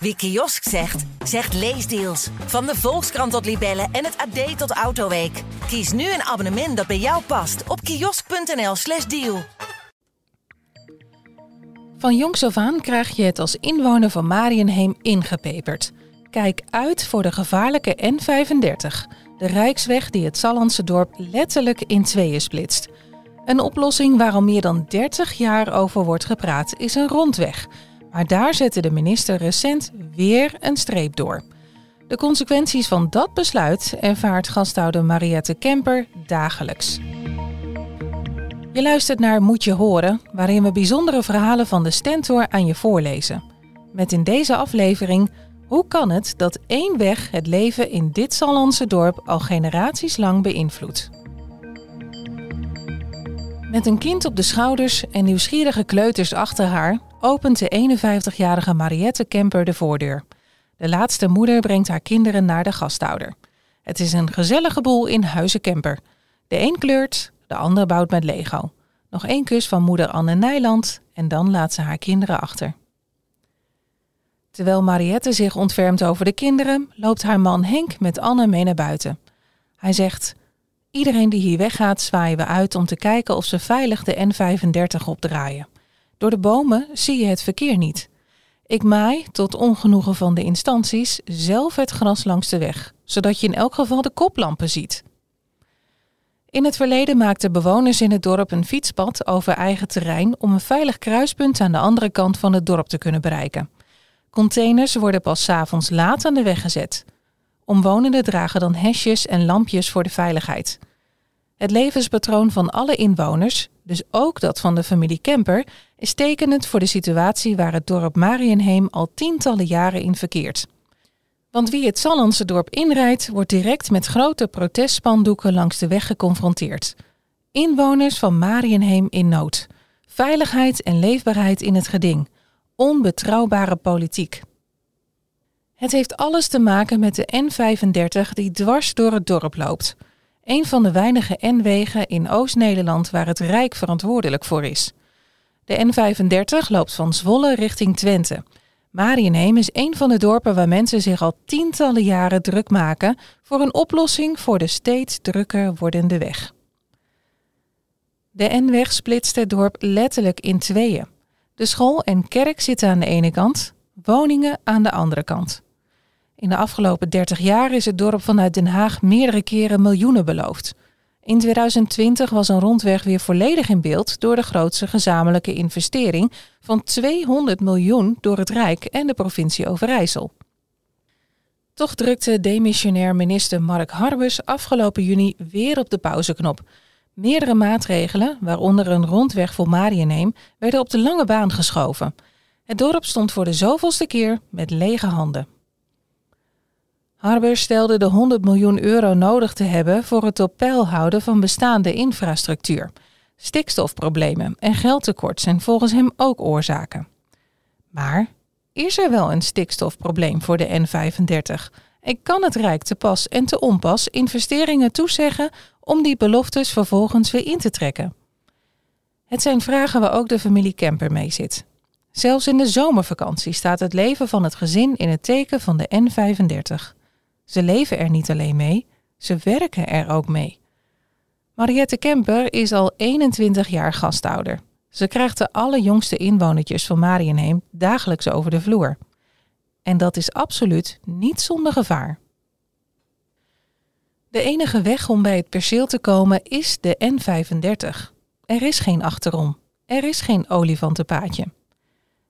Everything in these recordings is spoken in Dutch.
Wie kiosk zegt, zegt leesdeals. Van de Volkskrant tot Libellen en het AD tot Autoweek. Kies nu een abonnement dat bij jou past op kiosk.nl/slash deal. Van jongs af aan krijg je het als inwoner van Marienheem ingepeperd. Kijk uit voor de gevaarlijke N35, de rijksweg die het Sallandse dorp letterlijk in tweeën splitst. Een oplossing waar al meer dan 30 jaar over wordt gepraat is een rondweg. Maar daar zette de minister recent weer een streep door. De consequenties van dat besluit ervaart gasthouder Mariette Kemper dagelijks. Je luistert naar Moet je horen, waarin we bijzondere verhalen van de Stentor aan je voorlezen. Met in deze aflevering hoe kan het dat één weg het leven in dit Sallandse dorp al generaties lang beïnvloedt? Met een kind op de schouders en nieuwsgierige kleuters achter haar opent de 51-jarige Mariette Kemper de voordeur. De laatste moeder brengt haar kinderen naar de gasthouder. Het is een gezellige boel in Huizen Kemper. De een kleurt, de ander bouwt met Lego. Nog één kus van moeder Anne Nijland en dan laat ze haar kinderen achter. Terwijl Mariette zich ontfermt over de kinderen, loopt haar man Henk met Anne mee naar buiten. Hij zegt: Iedereen die hier weggaat, zwaaien we uit om te kijken of ze veilig de N35 opdraaien. Door de bomen zie je het verkeer niet. Ik maai, tot ongenoegen van de instanties, zelf het gras langs de weg, zodat je in elk geval de koplampen ziet. In het verleden maakten bewoners in het dorp een fietspad over eigen terrein om een veilig kruispunt aan de andere kant van het dorp te kunnen bereiken. Containers worden pas 's avonds laat aan de weg gezet. Omwonenden dragen dan hesjes en lampjes voor de veiligheid. Het levenspatroon van alle inwoners, dus ook dat van de familie Kemper, is tekenend voor de situatie waar het dorp Marienheem al tientallen jaren in verkeert. Want wie het Sallandse dorp inrijdt, wordt direct met grote protestspandoeken langs de weg geconfronteerd. Inwoners van Marienheem in nood. Veiligheid en leefbaarheid in het geding. Onbetrouwbare politiek. Het heeft alles te maken met de N35 die dwars door het dorp loopt. Een van de weinige N-wegen in Oost-Nederland waar het Rijk verantwoordelijk voor is. De N35 loopt van Zwolle richting Twente. Marienheem is een van de dorpen waar mensen zich al tientallen jaren druk maken voor een oplossing voor de steeds drukker wordende weg. De N-weg splitst het dorp letterlijk in tweeën. De school en kerk zitten aan de ene kant, woningen aan de andere kant. In de afgelopen 30 jaar is het dorp vanuit Den Haag meerdere keren miljoenen beloofd. In 2020 was een rondweg weer volledig in beeld door de grootste gezamenlijke investering van 200 miljoen door het Rijk en de provincie Overijssel. Toch drukte demissionair minister Mark Harbers afgelopen juni weer op de pauzeknop. Meerdere maatregelen, waaronder een rondweg voor Marienheem, werden op de lange baan geschoven. Het dorp stond voor de zoveelste keer met lege handen. Harber stelde de 100 miljoen euro nodig te hebben voor het op peil houden van bestaande infrastructuur. Stikstofproblemen en geldtekort zijn volgens hem ook oorzaken. Maar is er wel een stikstofprobleem voor de N35? En kan het Rijk te pas en te onpas investeringen toezeggen om die beloftes vervolgens weer in te trekken? Het zijn vragen waar ook de familie Kemper mee zit. Zelfs in de zomervakantie staat het leven van het gezin in het teken van de N35. Ze leven er niet alleen mee, ze werken er ook mee. Mariette Kemper is al 21 jaar gasthouder. Ze krijgt de allerjongste inwonertjes van Marienheem dagelijks over de vloer. En dat is absoluut niet zonder gevaar. De enige weg om bij het perceel te komen is de N35. Er is geen achterom. Er is geen olifantenpaadje.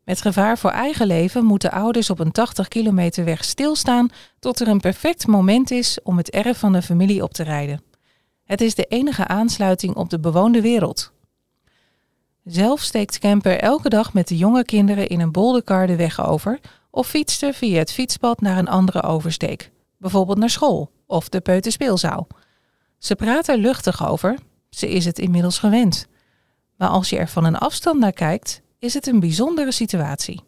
Met gevaar voor eigen leven moeten ouders op een 80 kilometer weg stilstaan tot er een perfect moment is om het erf van de familie op te rijden. Het is de enige aansluiting op de bewoonde wereld. Zelf steekt Kemper elke dag met de jonge kinderen in een bolderkar de weg over of fietst er via het fietspad naar een andere oversteek, bijvoorbeeld naar school of de peuterspeelzaal. Ze praat er luchtig over, ze is het inmiddels gewend. Maar als je er van een afstand naar kijkt, is het een bijzondere situatie.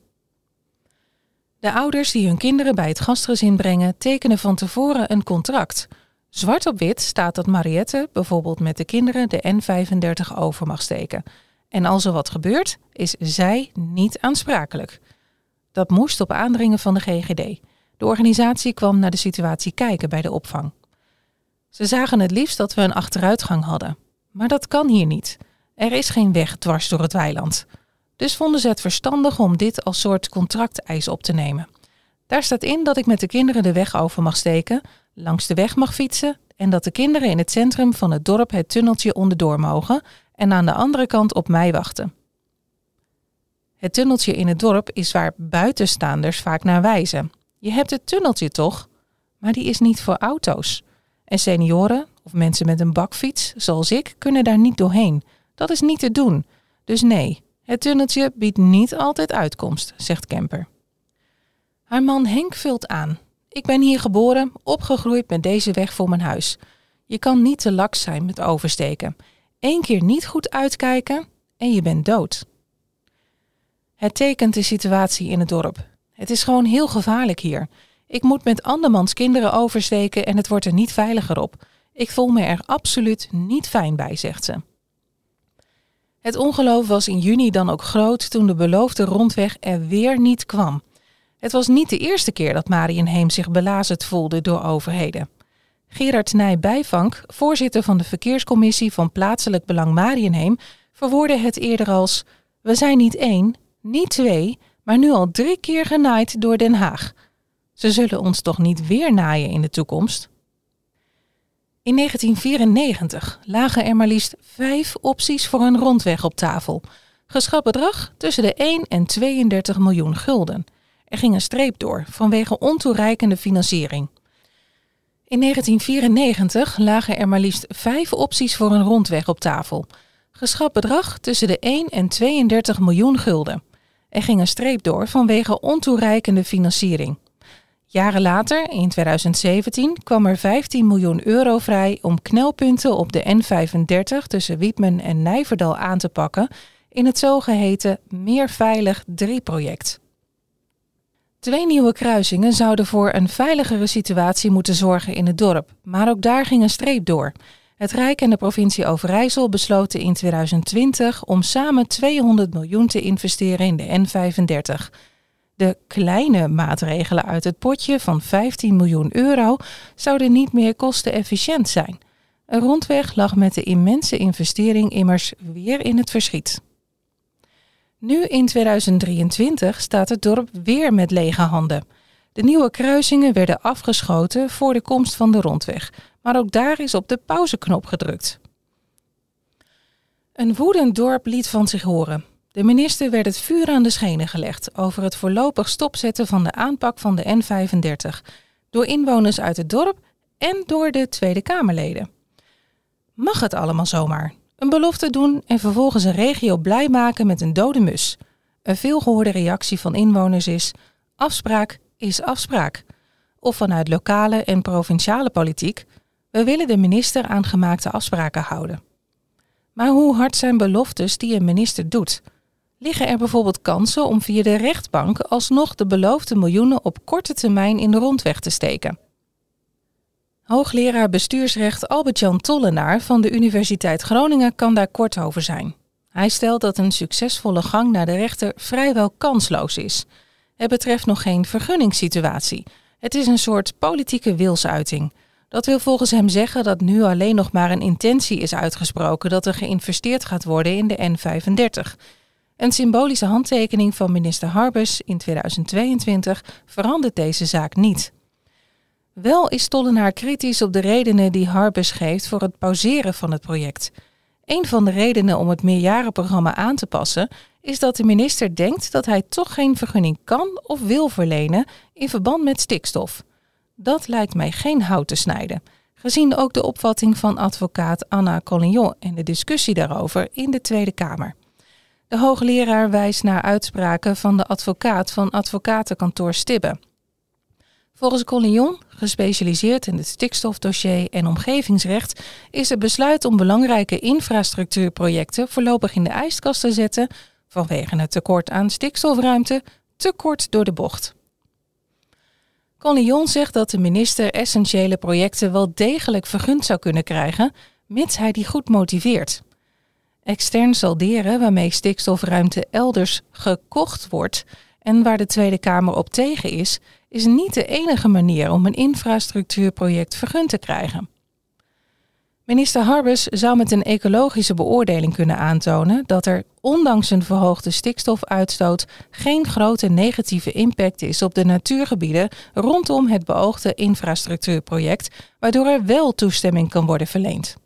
De ouders die hun kinderen bij het gastgezin brengen, tekenen van tevoren een contract. Zwart op wit staat dat Mariette bijvoorbeeld met de kinderen de N35 over mag steken. En als er wat gebeurt, is zij niet aansprakelijk. Dat moest op aandringen van de GGD. De organisatie kwam naar de situatie kijken bij de opvang. Ze zagen het liefst dat we een achteruitgang hadden. Maar dat kan hier niet. Er is geen weg dwars door het weiland. Dus vonden ze het verstandig om dit als soort contracteis op te nemen. Daar staat in dat ik met de kinderen de weg over mag steken, langs de weg mag fietsen en dat de kinderen in het centrum van het dorp het tunneltje onderdoor mogen en aan de andere kant op mij wachten. Het tunneltje in het dorp is waar buitenstaanders vaak naar wijzen. Je hebt het tunneltje toch? Maar die is niet voor auto's. En senioren of mensen met een bakfiets, zoals ik, kunnen daar niet doorheen. Dat is niet te doen. Dus nee, het tunneltje biedt niet altijd uitkomst, zegt Kemper. Haar man Henk vult aan. Ik ben hier geboren, opgegroeid met deze weg voor mijn huis. Je kan niet te laks zijn met oversteken. Eén keer niet goed uitkijken en je bent dood. Het tekent de situatie in het dorp. Het is gewoon heel gevaarlijk hier. Ik moet met andermans kinderen oversteken en het wordt er niet veiliger op. Ik voel me er absoluut niet fijn bij, zegt ze. Het ongeloof was in juni dan ook groot toen de beloofde rondweg er weer niet kwam. Het was niet de eerste keer dat Marienheem zich belazerd voelde door overheden. Gerard Nij Bijvank, voorzitter van de verkeerscommissie van plaatselijk belang Marienheem, verwoordde het eerder als: We zijn niet één, niet twee, maar nu al drie keer genaaid door Den Haag. Ze zullen ons toch niet weer naaien in de toekomst? In 1994 lagen er maar liefst vijf opties voor een rondweg op tafel. Geschat bedrag tussen de 1 en 32 miljoen gulden. Er ging een streep door vanwege ontoereikende financiering. In 1994 lagen er maar liefst vijf opties voor een rondweg op tafel. Geschat bedrag tussen de 1 en 32 miljoen gulden. Er ging een streep door vanwege ontoereikende financiering. Jaren later, in 2017, kwam er 15 miljoen euro vrij om knelpunten op de N35 tussen Wietmen en Nijverdal aan te pakken in het zogeheten Meer Veilig 3-project. Twee nieuwe kruisingen zouden voor een veiligere situatie moeten zorgen in het dorp, maar ook daar ging een streep door. Het Rijk en de provincie Overijssel besloten in 2020 om samen 200 miljoen te investeren in de N35. De kleine maatregelen uit het potje van 15 miljoen euro zouden niet meer kostenefficiënt zijn. Een rondweg lag met de immense investering immers weer in het verschiet. Nu in 2023 staat het dorp weer met lege handen. De nieuwe kruisingen werden afgeschoten voor de komst van de rondweg, maar ook daar is op de pauzeknop gedrukt. Een woedend dorp liet van zich horen. De minister werd het vuur aan de schenen gelegd over het voorlopig stopzetten van de aanpak van de N35 door inwoners uit het dorp en door de Tweede Kamerleden. Mag het allemaal zomaar? Een belofte doen en vervolgens een regio blij maken met een dode mus. Een veelgehoorde reactie van inwoners is: afspraak is afspraak. Of vanuit lokale en provinciale politiek: we willen de minister aan gemaakte afspraken houden. Maar hoe hard zijn beloftes die een minister doet? Liggen er bijvoorbeeld kansen om via de rechtbank alsnog de beloofde miljoenen op korte termijn in de rondweg te steken? Hoogleraar bestuursrecht Albert-Jan Tollenaar van de Universiteit Groningen kan daar kort over zijn. Hij stelt dat een succesvolle gang naar de rechter vrijwel kansloos is. Het betreft nog geen vergunningssituatie. Het is een soort politieke wilsuiting. Dat wil volgens hem zeggen dat nu alleen nog maar een intentie is uitgesproken dat er geïnvesteerd gaat worden in de N35. Een symbolische handtekening van minister Harbers in 2022 verandert deze zaak niet. Wel is Tollenaar kritisch op de redenen die Harbers geeft voor het pauzeren van het project. Een van de redenen om het meerjarenprogramma aan te passen is dat de minister denkt dat hij toch geen vergunning kan of wil verlenen in verband met stikstof. Dat lijkt mij geen hout te snijden, gezien ook de opvatting van advocaat Anna Collignon en de discussie daarover in de Tweede Kamer. De hoogleraar wijst naar uitspraken van de advocaat van advocatenkantoor Stibbe. Volgens Collignon, gespecialiseerd in het stikstofdossier en omgevingsrecht, is het besluit om belangrijke infrastructuurprojecten voorlopig in de ijskast te zetten vanwege het tekort aan stikstofruimte te kort door de bocht. Collignon zegt dat de minister essentiële projecten wel degelijk vergund zou kunnen krijgen, mits hij die goed motiveert. Extern salderen waarmee stikstofruimte elders gekocht wordt en waar de Tweede Kamer op tegen is, is niet de enige manier om een infrastructuurproject vergund te krijgen. Minister Harbers zou met een ecologische beoordeling kunnen aantonen dat er, ondanks een verhoogde stikstofuitstoot, geen grote negatieve impact is op de natuurgebieden rondom het beoogde infrastructuurproject, waardoor er wel toestemming kan worden verleend.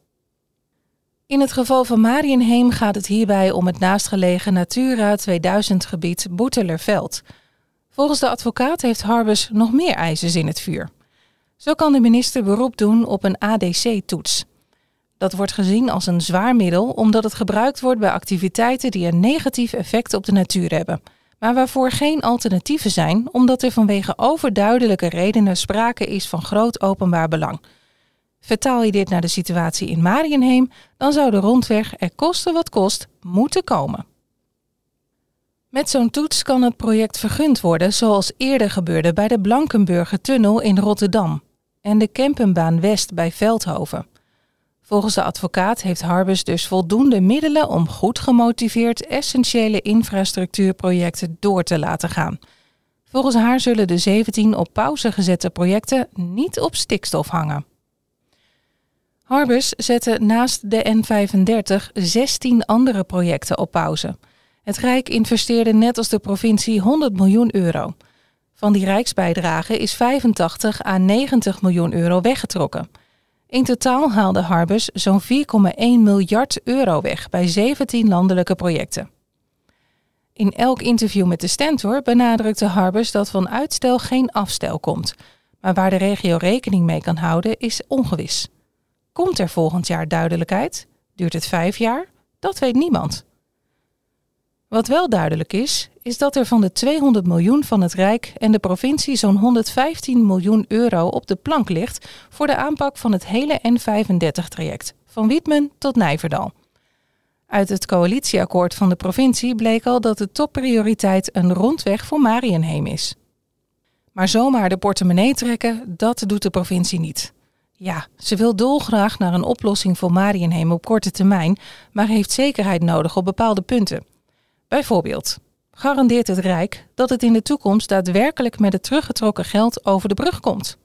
In het geval van Marienheem gaat het hierbij om het naastgelegen Natura 2000-gebied Boetelerveld. Volgens de advocaat heeft Harbers nog meer eisen in het vuur. Zo kan de minister beroep doen op een ADC-toets. Dat wordt gezien als een zwaar middel omdat het gebruikt wordt bij activiteiten die een negatief effect op de natuur hebben, maar waarvoor geen alternatieven zijn omdat er vanwege overduidelijke redenen sprake is van groot openbaar belang. Vertaal je dit naar de situatie in Marienheem, dan zou de rondweg er kosten wat kost moeten komen. Met zo'n toets kan het project vergund worden, zoals eerder gebeurde bij de Blankenburger Tunnel in Rotterdam en de Kempenbaan West bij Veldhoven. Volgens de advocaat heeft Harbus dus voldoende middelen om goed gemotiveerd essentiële infrastructuurprojecten door te laten gaan. Volgens haar zullen de 17 op pauze gezette projecten niet op stikstof hangen. Harbus zette naast de N35 16 andere projecten op pauze. Het Rijk investeerde net als de provincie 100 miljoen euro. Van die rijksbijdrage is 85 à 90 miljoen euro weggetrokken. In totaal haalde Harbus zo'n 4,1 miljard euro weg bij 17 landelijke projecten. In elk interview met de Stentor benadrukte Harbus dat van uitstel geen afstel komt. Maar waar de regio rekening mee kan houden is ongewis. Komt er volgend jaar duidelijkheid? Duurt het vijf jaar? Dat weet niemand. Wat wel duidelijk is, is dat er van de 200 miljoen van het Rijk en de provincie zo'n 115 miljoen euro op de plank ligt voor de aanpak van het hele N35-traject, van Wietmen tot Nijverdal. Uit het coalitieakkoord van de provincie bleek al dat de topprioriteit een rondweg voor Marienheem is. Maar zomaar de portemonnee trekken, dat doet de provincie niet. Ja, ze wil dolgraag naar een oplossing voor Marienheem op korte termijn, maar heeft zekerheid nodig op bepaalde punten. Bijvoorbeeld, garandeert het Rijk dat het in de toekomst daadwerkelijk met het teruggetrokken geld over de brug komt?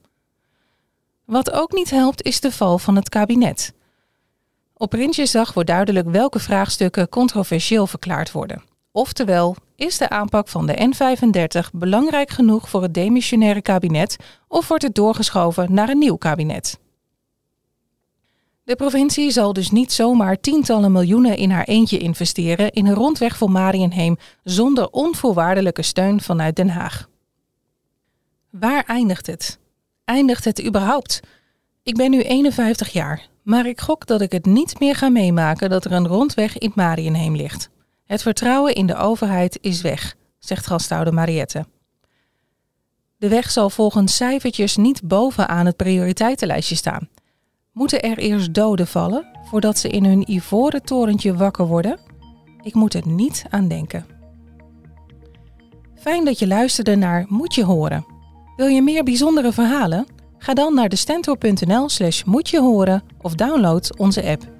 Wat ook niet helpt is de val van het kabinet. Op Prinsjesdag wordt duidelijk welke vraagstukken controversieel verklaard worden. Oftewel, is de aanpak van de N35 belangrijk genoeg voor het demissionaire kabinet of wordt het doorgeschoven naar een nieuw kabinet? De provincie zal dus niet zomaar tientallen miljoenen in haar eentje investeren in een rondweg voor Marienheem zonder onvoorwaardelijke steun vanuit Den Haag. Waar eindigt het? Eindigt het überhaupt? Ik ben nu 51 jaar, maar ik gok dat ik het niet meer ga meemaken dat er een rondweg in Marienheem ligt. Het vertrouwen in de overheid is weg, zegt gasthouder Mariette. De weg zal volgens cijfertjes niet bovenaan het prioriteitenlijstje staan. Moeten er eerst doden vallen voordat ze in hun ivoren torentje wakker worden? Ik moet er niet aan denken. Fijn dat je luisterde naar Moet je horen. Wil je meer bijzondere verhalen? Ga dan naar de slash moet je horen of download onze app.